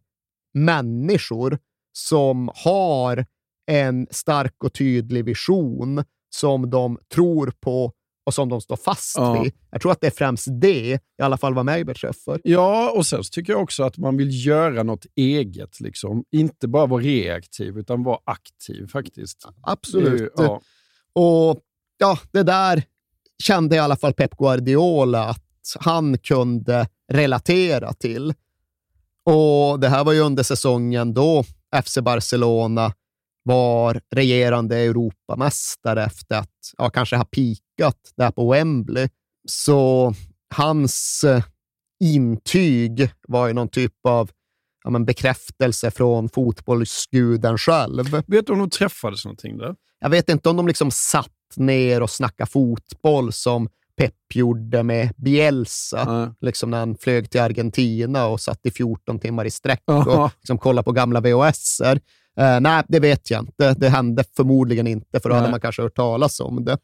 människor som har en stark och tydlig vision som de tror på och som de står fast Ja. vid. Jag tror att det är främst det, i alla fall vad mig beträffar. Ja, och sen tycker jag också att man vill göra något eget. Liksom. Inte bara vara reaktiv, utan vara aktiv faktiskt. Absolut. Ju- ja. Och ja, det där kände i alla fall Pep Guardiola att han kunde relatera till. Och det här var ju under säsongen då FC Barcelona var regerande Europamästare efter att ja, kanske ha pikat där på Wembley. Så hans eh, intyg var ju någon typ av ja, men bekräftelse från fotbollsguden själv. Vet du om de träffades någonting där? Jag vet inte om de liksom satt ner och snackade fotboll som Pep gjorde med Bielsa, Nej. liksom när han flög till Argentina och satt i 14 timmar i sträck och liksom kollade på gamla VHS-er. Eh, nej, det vet jag inte. Det hände förmodligen inte, för då hade Nej. man kanske hört talas om det.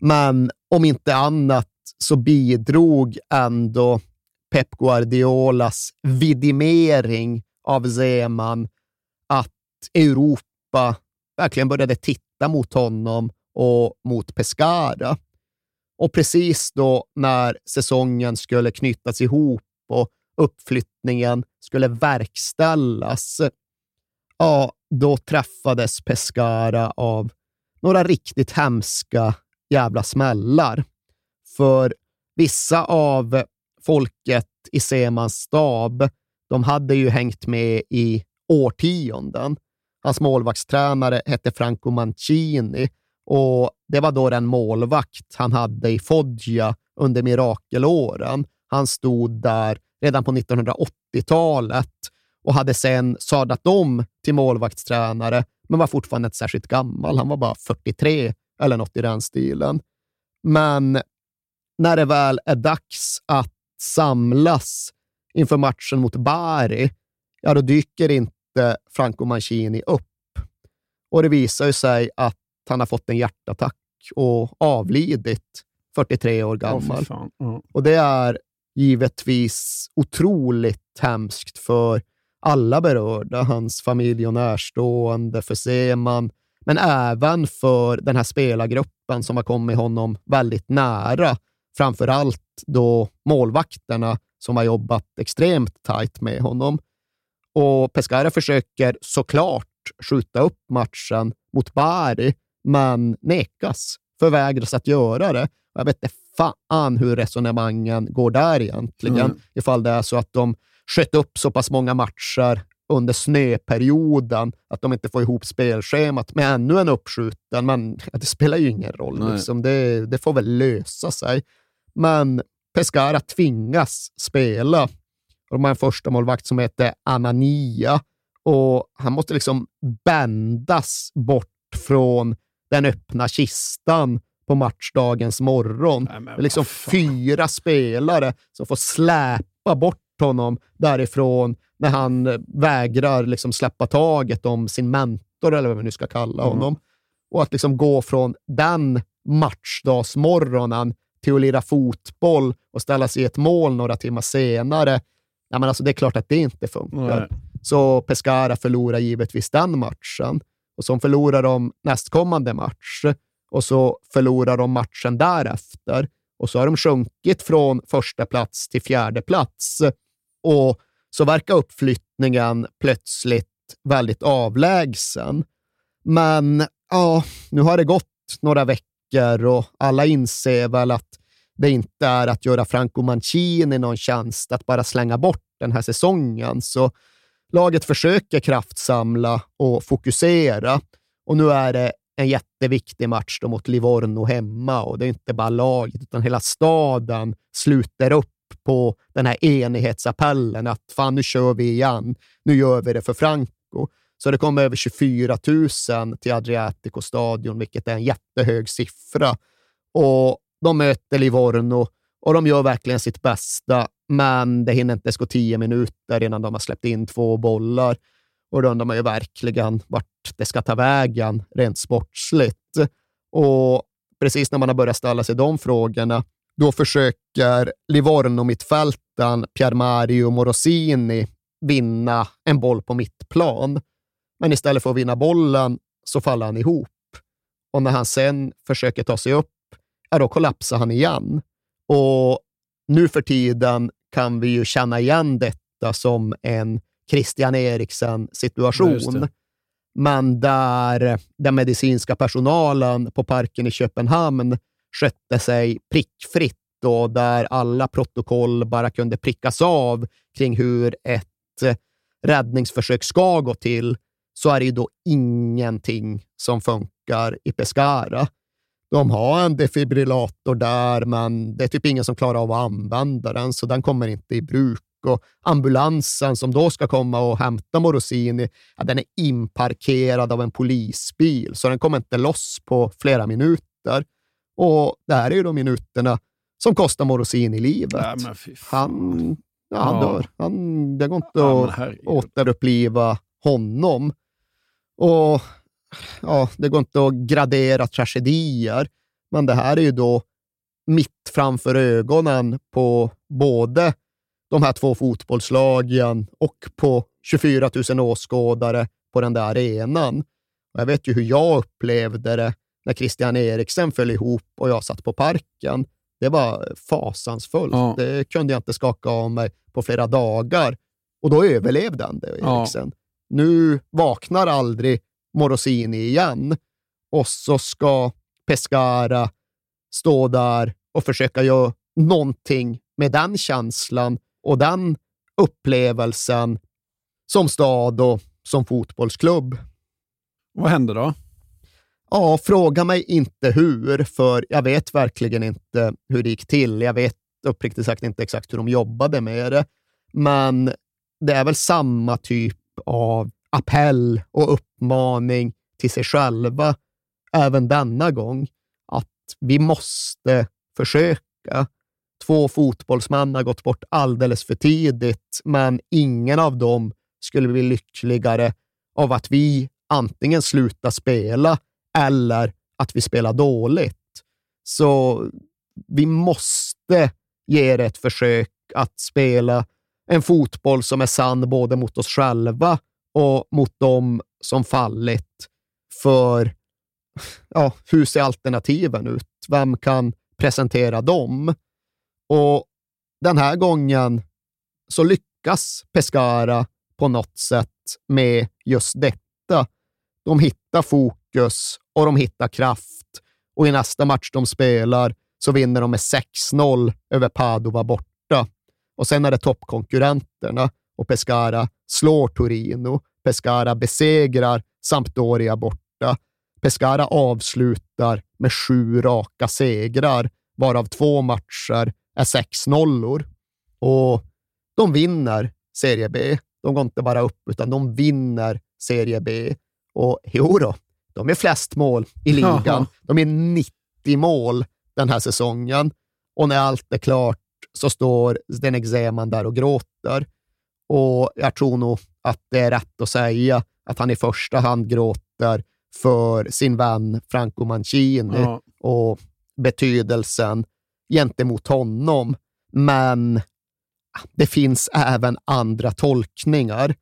Men om inte annat så bidrog ändå Pep Guardiolas vidimering av Zeman att Europa verkligen började titta mot honom och mot Pescara. Och precis då när säsongen skulle knytas ihop och uppflyttningen skulle verkställas, ja, då träffades Pescara av några riktigt hemska jävla smällar. För vissa av folket i Semans stab, de hade ju hängt med i årtionden. Hans målvaktstränare hette Franco Mancini och det var då den målvakt han hade i Foggia under mirakelåren. Han stod där redan på 1980-talet och hade sen sadat om till målvaktstränare, men var fortfarande inte särskilt gammal. Han var bara 43 eller något i den stilen. Men när det väl är dags att samlas inför matchen mot Bari, ja, då dyker inte Franco Mancini upp. Och det visar ju sig att han har fått en hjärtattack och avlidit 43 år gammal. fan. Ja. Och det är givetvis otroligt hemskt för alla berörda, hans familj och närstående, för Seman, men även för den här spelargruppen som har kommit honom väldigt nära. Framför allt då målvakterna som har jobbat extremt tajt med honom. Och Pescara försöker såklart skjuta upp matchen mot Bari, men nekas, förvägras att göra det. Jag vet inte fan hur resonemangen går där egentligen. Mm. Ifall det är så att de sköt upp så pass många matcher under snöperioden att de inte får ihop spelschemat med ännu en uppskjuten, men det spelar ju ingen roll. Liksom. Det, det får väl lösa sig. Men Pescara tvingas spela De har en första målvakt som heter Anania och han måste liksom bändas bort från den öppna kistan på matchdagens morgon. Nej, det är liksom fyra spelare som får släpa bort honom därifrån när han vägrar liksom släppa taget om sin mentor, eller vad vi nu ska kalla Mm. honom. Och att liksom gå från den matchdagsmorgonen till att lira fotboll och ställa sig i ett mål några timmar senare. Ja, men alltså det är klart att det inte funkar. Nej. Så Pescara förlorar givetvis den matchen. Och så förlorar de nästkommande match. Och så förlorar de matchen därefter. Och så har de sjunkit från första plats till fjärde plats. Och så verkar uppflyttningen plötsligt väldigt avlägsen. Men ja, nu har det gått några veckor och alla inser väl att det inte är att göra Franco Mancini någon tjänst att bara slänga bort den här säsongen. Så laget försöker kraftsamla och fokusera. Och nu är det en jätteviktig match då mot Livorno hemma och det är inte bara laget utan hela staden sluter upp på den här enighetsappellen att fan, nu kör vi igen. Nu gör vi det för Franco. Så det kom över 24 000 till Adriatico stadion, vilket är en jättehög siffra. Och de möter Livorno och de gör verkligen sitt bästa, men det hinner inte ens gå tio minuter innan de har släppt in två bollar. Och då undrar man ju verkligen vart det ska ta vägen rent sportsligt. Och precis när man har börjat ställa sig de frågorna, då försöker Livorno-mittfältaren Piermario Morosini vinna en boll på mittplan. Men istället för att vinna bollen så faller han ihop. Och när han sen försöker ta sig upp, ja, då kollapsar han igen. Och nu för tiden kan vi ju känna igen detta som en Christian Eriksen-situation. Men där den medicinska personalen på parken i Köpenhamn skötte sig prickfritt och där alla protokoll bara kunde prickas av kring hur ett räddningsförsök ska gå till, så är det ju då ingenting som funkar i Pescara. De har en defibrillator där, men det är typ ingen som klarar av att använda den, så den kommer inte i bruk. Och ambulansen som då ska komma och hämta Morosini, ja, den är inparkerad av en polisbil, så den kommer inte loss på flera minuter. Och det här är ju de minuterna som kostar Morosini livet. Nej. Han, ja, han Ja. dör. Han, det går inte Ja, att återuppliva honom. Och ja, Det går inte att gradera tragedier, men det här är ju då mitt framför ögonen på både de här två fotbollslagen och på 24 000 åskådare på den där arenan. Och jag vet ju hur jag upplevde det när Christian Eriksen föll ihop och jag satt på parken. Det var fasansfullt. Ja. Det kunde jag inte skaka av mig på flera dagar. Och då överlevde han det, Ja. Nu vaknar aldrig Morosini igen och så ska Pescara stå där och försöka göra någonting med den känslan och den upplevelsen som stad och som fotbollsklubb. Vad händer då? Ja, fråga mig inte hur, för jag vet verkligen inte hur det gick till. Jag vet uppriktigt sagt inte exakt hur de jobbade med det, men det är väl samma typ av appell och uppmaning till sig själva även denna gång. Att vi måste försöka. Två fotbollsmän har gått bort alldeles för tidigt, men ingen av dem skulle bli lyckligare av att vi antingen slutar spela eller att vi spelar dåligt. Så vi måste ge det ett försök att spela en fotboll som är sann både mot oss själva och mot dem som fallit. För ja, hur ser alternativen ut? Vem kan presentera dem? Och den här gången så lyckas Pescara på något sätt med just detta. De hittar fokus och de hittar kraft och i nästa match de spelar så vinner de med 6-0 över Padova borta. Och sen är det toppkonkurrenterna och Pescara slår Torino. Pescara besegrar Sampdoria borta. Pescara avslutar med sju raka segrar, varav två matcher är 6-0. Och de vinner Serie B. De går inte bara upp, utan de vinner Serie B. Och jo då, de är flest mål i ligan. De är 90 mål den här säsongen. Och när allt är klart så står Zdenek Zeman där och gråter. Och jag tror nog att det är rätt att säga att han i första hand gråter för sin vän Franco Mancini Ja. och betydelsen gentemot honom. Men det finns även andra tolkningar.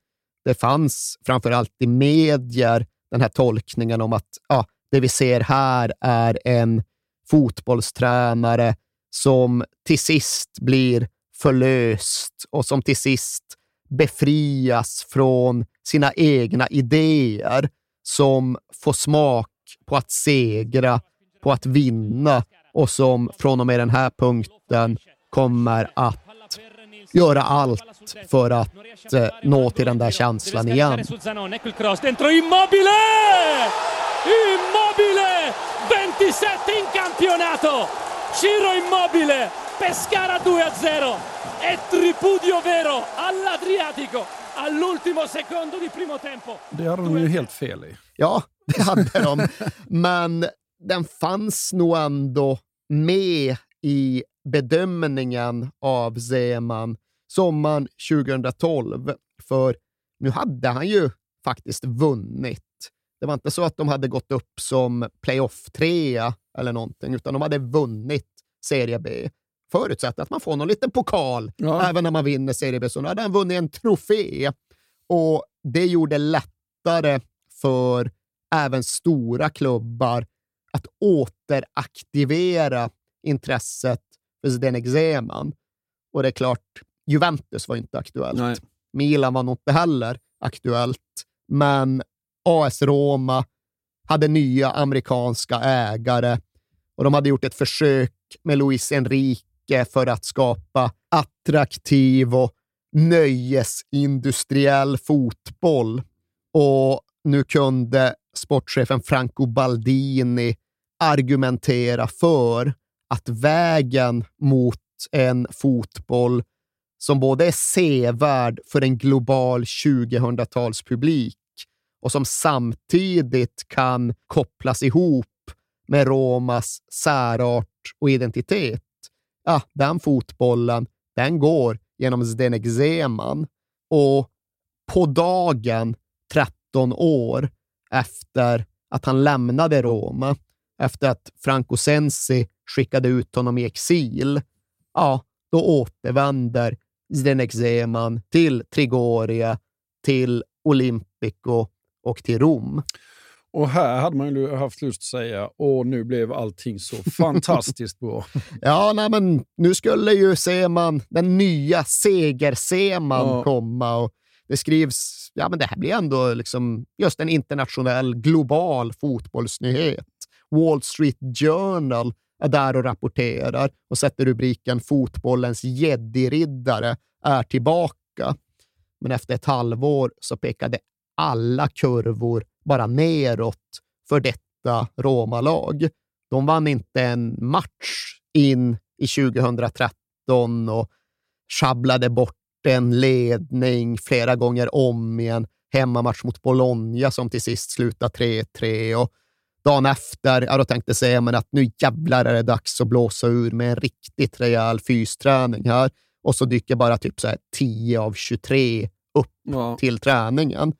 Det fanns framförallt i medier den här tolkningen om att ja, det vi ser här är en fotbollstränare som till sist blir förlöst och som till sist befrias från sina egna idéer, som får smak på att segra, på att vinna och som från och med den här punkten kommer att göra allt för att eh, nå till den där känslan igen. Immobile! Immobile! 27 in campionato! Ciro Immobile! Pescara 2-0! È tripudio vero all'Adriatico! All'ultimo secondo di primo tempo! Det hade de ju helt fel i. Ja, det hade de. Men den fanns nog ändå med i bedömningen av Zeman sommaren 2012. För nu hade han ju faktiskt vunnit. Det var inte så att de hade gått upp som playoff-trea eller någonting, utan de hade vunnit Serie B. Förutsatt att man får någon liten pokal Ja. även när man vinner Serie B. Så nu hade han vunnit en trofé och det gjorde lättare för även stora klubbar att återaktivera intresset för Zdenek Zeman. Och det är klart, Juventus var inte aktuellt. Nej. Milan var nog inte heller aktuellt, men AS Roma hade nya amerikanska ägare och de hade gjort ett försök med Luis Enrique för att skapa attraktiv och nöjesindustriell fotboll. Och nu kunde sportchefen Franco Baldini argumentera för att vägen mot en fotboll som både är sevärd för en global 2000-talspublik och som samtidigt kan kopplas ihop med Romas särart och identitet. Ja, den fotbollen, den går genom Zdenek Zeman och på dagen 13 år efter att han lämnade Roma, efter att Franco Sensi skickade ut honom i exil, ja, då återvänder Zdenek Zeman till Trigoria, till Olympico och till Rom. Och här hade man ju haft lust att säga, och nu blev allting så fantastiskt bra. Ja, nej, men nu skulle ju Seman, den nya seger-Seman Ja. komma och det skrivs, ja men det här blir ändå liksom just en internationell, global fotbollsnyhet. Wall Street Journal är där och rapporterar och sätter rubriken “Fotbollens jedi-riddare är tillbaka”. Men efter ett halvår så pekade alla kurvor bara neråt för detta Roma-lag. De vann inte en match in i 2013 och sjabblade bort en ledning flera gånger om i en hemmamatch mot Bologna som till sist slutade 3-3. Och dagen efter, ja, då tänkte säga men att nu jävlar är det dags att blåsa ur med en riktigt rejäl fysträning här. Och så dyker bara typ så här 10 av 23 upp Ja. till träningen.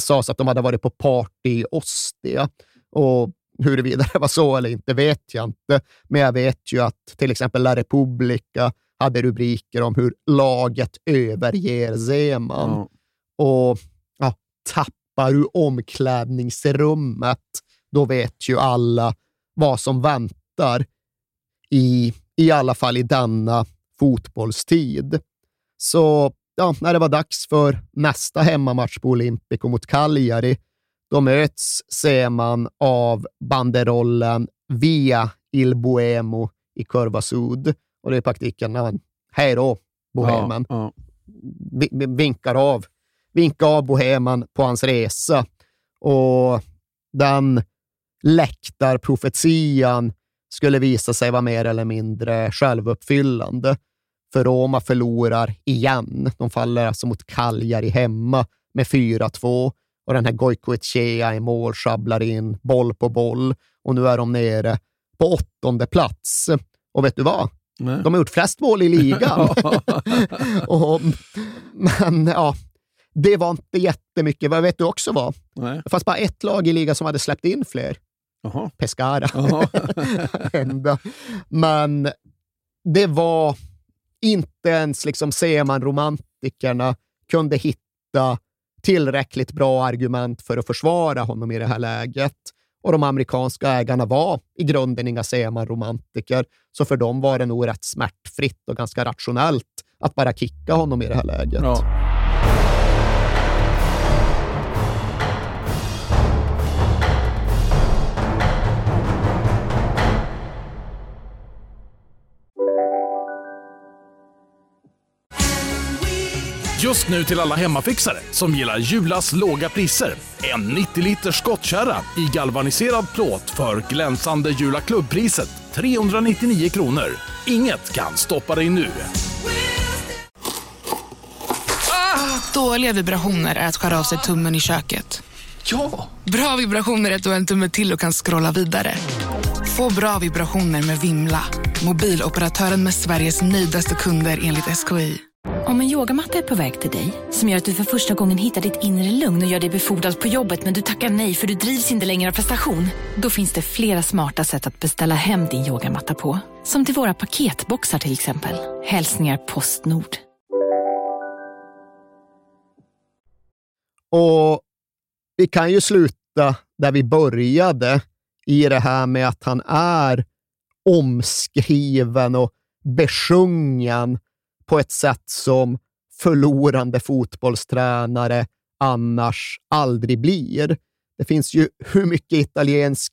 Sades att de hade varit på party i Ostia. Och huruvida det var så eller inte vet jag inte. Men jag vet ju att till exempel La Repubblica hade rubriker om hur laget överger Zeman. Ja. Och ja, tappar du omklädningsrummet, då vet ju alla vad som väntar i, i alla fall i denna fotbollstid. Så ja, när det var dags för nästa hemmamatch på Olympico mot Cagliari, då möts Seman av banderollen via Il Boemo i Curva Sud. Och det är i praktiken, ja, hej då, Bohemen. Ja, vi- Vinkar av, vinkar av Bohemen på hans resa. Och den läktarprofetian skulle visa sig vara mer eller mindre självuppfyllande. För Roma förlorar igen. De faller alltså mot Cagliari hemma med 4-2 och den här Goicoechea i mål sjabblar in boll på boll och nu är de nere på åttonde plats. Och vet du vad? Nej. De har gjort flest mål i ligan. och, men ja, det var inte jättemycket. Vad vet du också vad? Nej. Det fanns bara ett lag i ligan som hade släppt in fler. Jaha. Pescara. Enda. Men det var inte ens liksom Seman-romantikerna kunde hitta tillräckligt bra argument för att försvara honom i det här läget. Och de amerikanska ägarna var i grunden inga Seman-romantiker, så för dem var det nog rätt smärtfritt och ganska rationellt att bara kicka honom i det här läget. Ja. Just nu till alla hemmafixare som gillar Julas låga priser. En 90 liters skottkärra i galvaniserad plåt för glänsande Jula klubbpriset 399 kronor. Inget kan stoppa dig nu. Dåliga vibrationer är att skära av sig tummen i köket. Ja! Bra vibrationer är att du har en tumme till och kan scrolla vidare. Få bra vibrationer med Vimla. Mobiloperatören med Sveriges nöjdaste kunder enligt SKI. Om en yogamatta är på väg till dig, som gör att du för första gången hittar ditt inre lugn och gör dig befordrad på jobbet men du tackar nej för du drivs inte längre av prestation. Då finns det flera smarta sätt att beställa hem din yogamatta på. Som till våra paketboxar till exempel. Hälsningar Postnord. Och vi kan ju sluta där vi började i det här med att han är omskriven och besjungen på ett sätt som förlorande fotbollstränare annars aldrig blir. Det finns ju hur mycket italiensk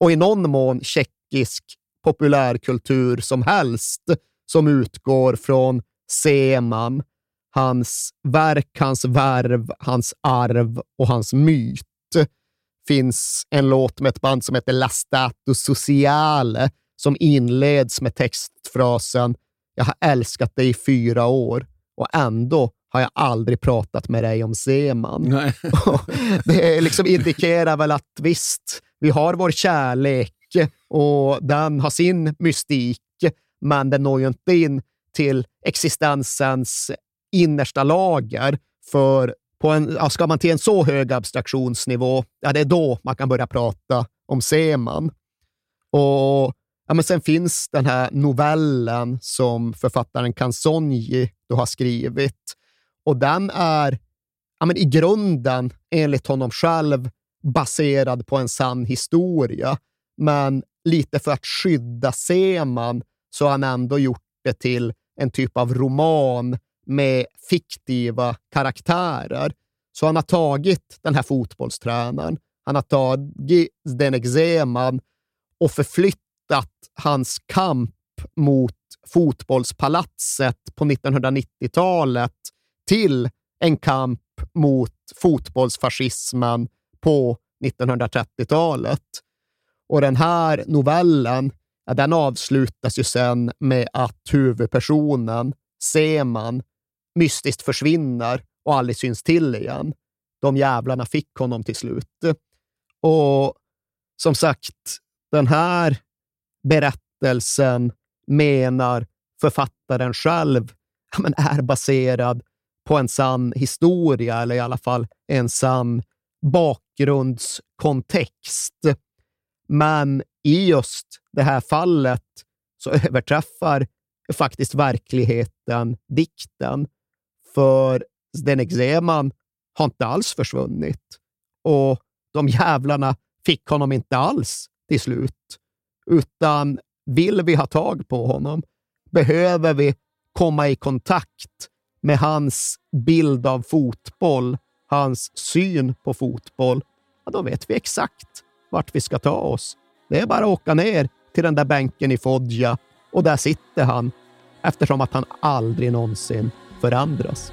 och i någon mån tjeckisk populärkultur som helst som utgår från Seman, hans verk, hans värv, hans arv och hans myt. finns en låt med ett band som heter La Stato Sociale som inleds med textfrasen “Jag har älskat dig i fyra år och ändå har jag aldrig pratat med dig om Seman”. Nej. det liksom indikerar väl att visst, vi har vår kärlek och den har sin mystik, men den når ju inte in till existensens innersta lager. För på en, ska man till en så hög abstraktionsnivå, ja, det är då man kan börja prata om Seman. Och ja, men sen finns den här novellen som författaren Kansonji då har skrivit. Och den är ja, men i grunden, enligt honom själv, baserad på en sann historia. Men lite för att skydda Seman så har han ändå gjort det till en typ av roman med fiktiva karaktärer. Så han har tagit den här fotbollstränaren, han har tagit Zdenek Zeman och förflyttat hans kamp mot fotbollspalatset på 1990-talet till en kamp mot fotbollsfascismen på 1930-talet. Och den här novellen, ja, den avslutas ju sen med att huvudpersonen, Seman, mystiskt försvinner och aldrig syns till igen. De jävlarna fick honom till slut. Och som sagt, den här berättelsen menar författaren själv ja, men är baserad på en sann historia, eller i alla fall en sann bakgrundskontext. Men i just det här fallet så överträffar faktiskt verkligheten dikten. För Zdenek Zeman har inte alls försvunnit. Och de jävlarna fick honom inte alls till slut. Utan vill vi ha tag på honom behöver vi komma i kontakt med hans bild av fotboll, hans syn på fotboll. Ja, då vet vi exakt vart vi ska ta oss. Det är bara att åka ner till den där bänken i Foggia och där sitter han eftersom att han aldrig någonsin förändras.